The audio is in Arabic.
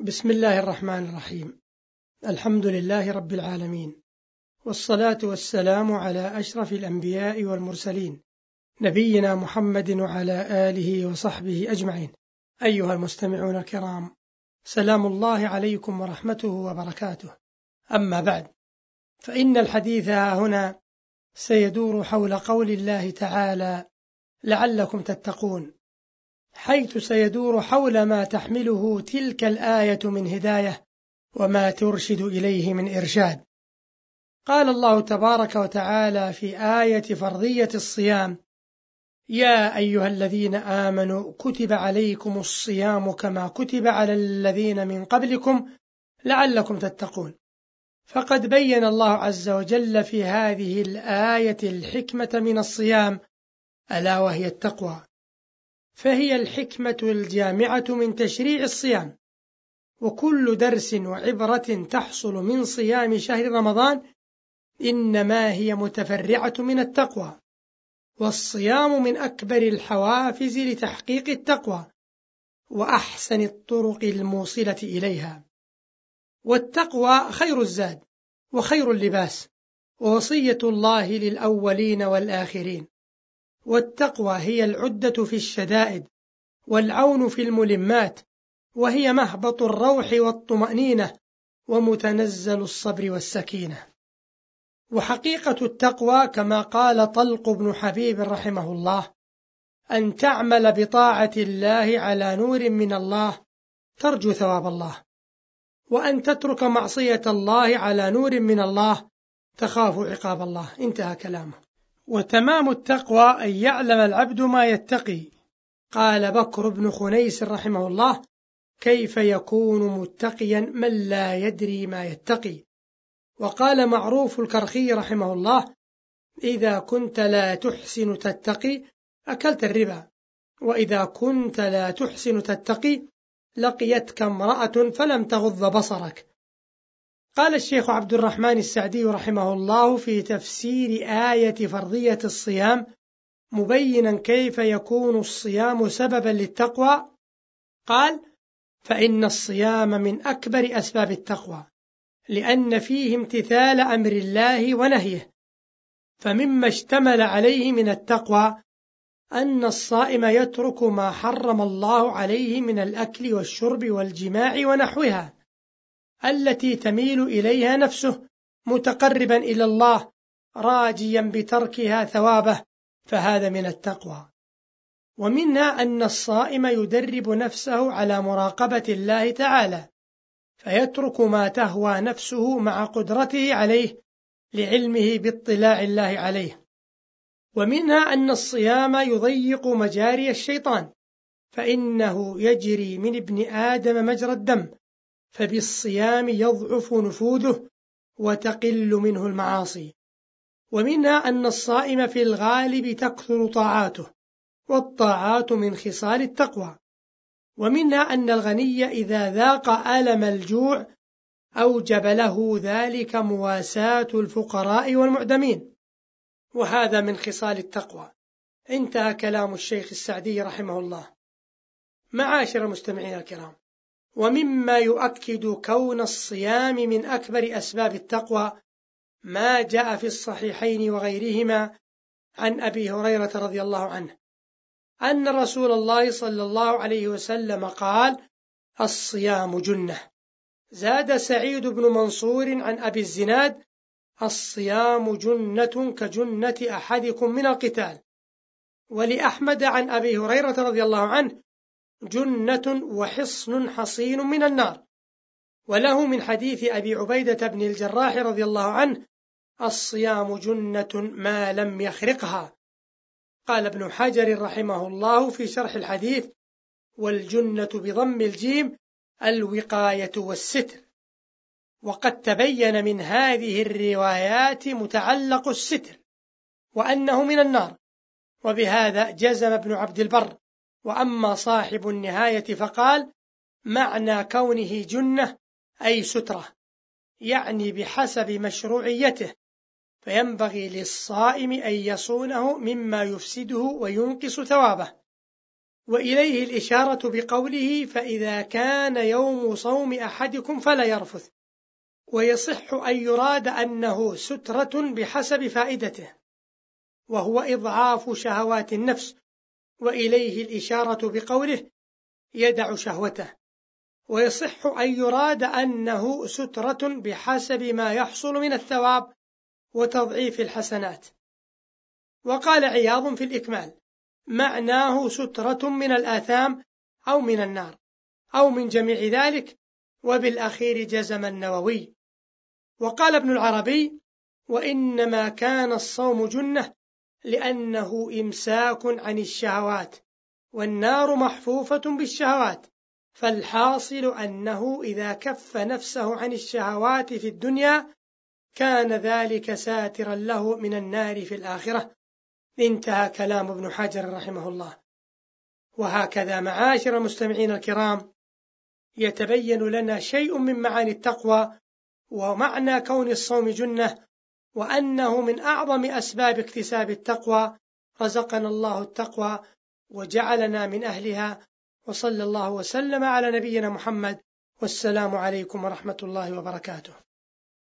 بسم الله الرحمن الرحيم. الحمد لله رب العالمين. والصلاة والسلام على أشرف الأنبياء والمرسلين نبينا محمد وعلى آله وصحبه أجمعين. أيها المستمعون الكرام سلام الله عليكم ورحمته وبركاته. أما بعد فإن الحديث هنا سيدور حول قول الله تعالى لعلكم تتقون. حيث سيدور حول ما تحمله تلك الآية من هداية وما ترشد إليه من إرشاد. قال الله تبارك وتعالى في آية فرضية الصيام يا أيها الذين آمنوا كتب عليكم الصيام كما كتب على الذين من قبلكم لعلكم تتقون. فقد بين الله عز وجل في هذه الآية الحكمة من الصيام ألا وهي التقوى. فهي الحكمة الجامعة من تشريع الصيام. وكل درس وعبرة تحصل من صيام شهر رمضان إنما هي متفرعة من التقوى. والصيام من أكبر الحوافز لتحقيق التقوى وأحسن الطرق الموصلة إليها. والتقوى خير الزاد وخير اللباس ووصية الله للأولين والآخرين. والتقوى هي العدة في الشدائد والعون في الملمات وهي مهبط الروح والطمأنينة ومتنزل الصبر والسكينة. وحقيقة التقوى كما قال طلق بن حبيب رحمه الله أن تعمل بطاعة الله على نور من الله ترجو ثواب الله وأن تترك معصية الله على نور من الله تخاف عقاب الله. انتهى كلامه. وتمام التقوى أن يعلم العبد ما يتقي. قال بكر بن خنيس رحمه الله كيف يكون متقيا من لا يدري ما يتقي؟ وقال معروف الكرخي رحمه الله إذا كنت لا تحسن تتقي أكلت الربا وإذا كنت لا تحسن تتقي لقيتك امرأة فلم تغض بصرك. قال الشيخ عبد الرحمن السعدي رحمه الله في تفسير آية فرضية الصيام مبينا كيف يكون الصيام سببا للتقوى. قال فإن الصيام من أكبر أسباب التقوى لأن فيه امتثال أمر الله ونهيه. فمما اشتمل عليه من التقوى أن الصائم يترك ما حرم الله عليه من الأكل والشرب والجماع ونحوها. التي تميل إليها نفسه متقربا إلى الله راجيا بتركها ثوابه فهذا من التقوى. ومنها أن الصائم يدرب نفسه على مراقبة الله تعالى فيترك ما تهوى نفسه مع قدرته عليه لعلمه باطلاع الله عليه. ومنها أن الصيام يضيق مجاري الشيطان فإنه يجري من ابن آدم مجرى الدم فبالصيام يضعف نفوذه وتقل منه المعاصي. ومنها أن الصائم في الغالب تكثر طاعاته والطاعات من خصال التقوى. ومنها أن الغني إذا ذاق ألم الجوع أوجب له ذلك مواساة الفقراء والمعدمين. وهذا من خصال التقوى. انتهى كلام الشيخ السعدي رحمه الله. معاشر المستمعين الكرام ومما يؤكد كون الصيام من أكبر أسباب التقوى ما جاء في الصحيحين وغيرهما عن أبي هريرة رضي الله عنه أن رسول الله صلى الله عليه وسلم قال الصيام جنة. زاد سعيد بن منصور عن أبي الزناد الصيام جنة كجنة أحدكم من القتال. ولأحمد عن أبي هريرة رضي الله عنه جنة وحصن حصين من النار. وله من حديث أبي عبيدة بن الجراح رضي الله عنه الصيام جنة ما لم يخرقها. قال ابن حجر رحمه الله في شرح الحديث والجنة بضم الجيم الوقاية والستر. وقد تبين من هذه الروايات متعلق الستر وأنه من النار. وبهذا جزم ابن عبد البر وأما صاحب النهاية فقال معنى كونه جنة أي سترة يعني بحسب مشروعيته فينبغي للصائم أن يصونه مما يفسده وينقص ثوابه. وإليه الإشارة بقوله فإذا كان يوم صوم أحدكم فلا يرفث ويصح أن يراد أنه سترة بحسب فائدته وهو إضعاف شهوات النفس وإليه الإشارة بقوله يدع شهوته ويصح أن يراد أنه سترة بحسب ما يحصل من الثواب وتضعيف الحسنات. وقال عياض في الإكمال معناه سترة من الآثام أو من النار أو من جميع ذلك وبالأخير جزم النووي. وقال ابن العربي وإنما كان الصوم جنة لأنه إمساك عن الشهوات والنار محفوفة بالشهوات فالحاصل أنه إذا كف نفسه عن الشهوات في الدنيا كان ذلك ساترا له من النار في الآخرة. انتهى كلام ابن حجر رحمه الله. وهكذا معاشر المستمعين الكرام يتبين لنا شيء من معاني التقوى ومعنى كون الصوم جنة وأنه من أعظم أسباب اكتساب التقوى رزقنا الله التقوى وجعلنا من أهلها وصلى الله وسلم على نبينا محمد والسلام عليكم ورحمة الله وبركاته.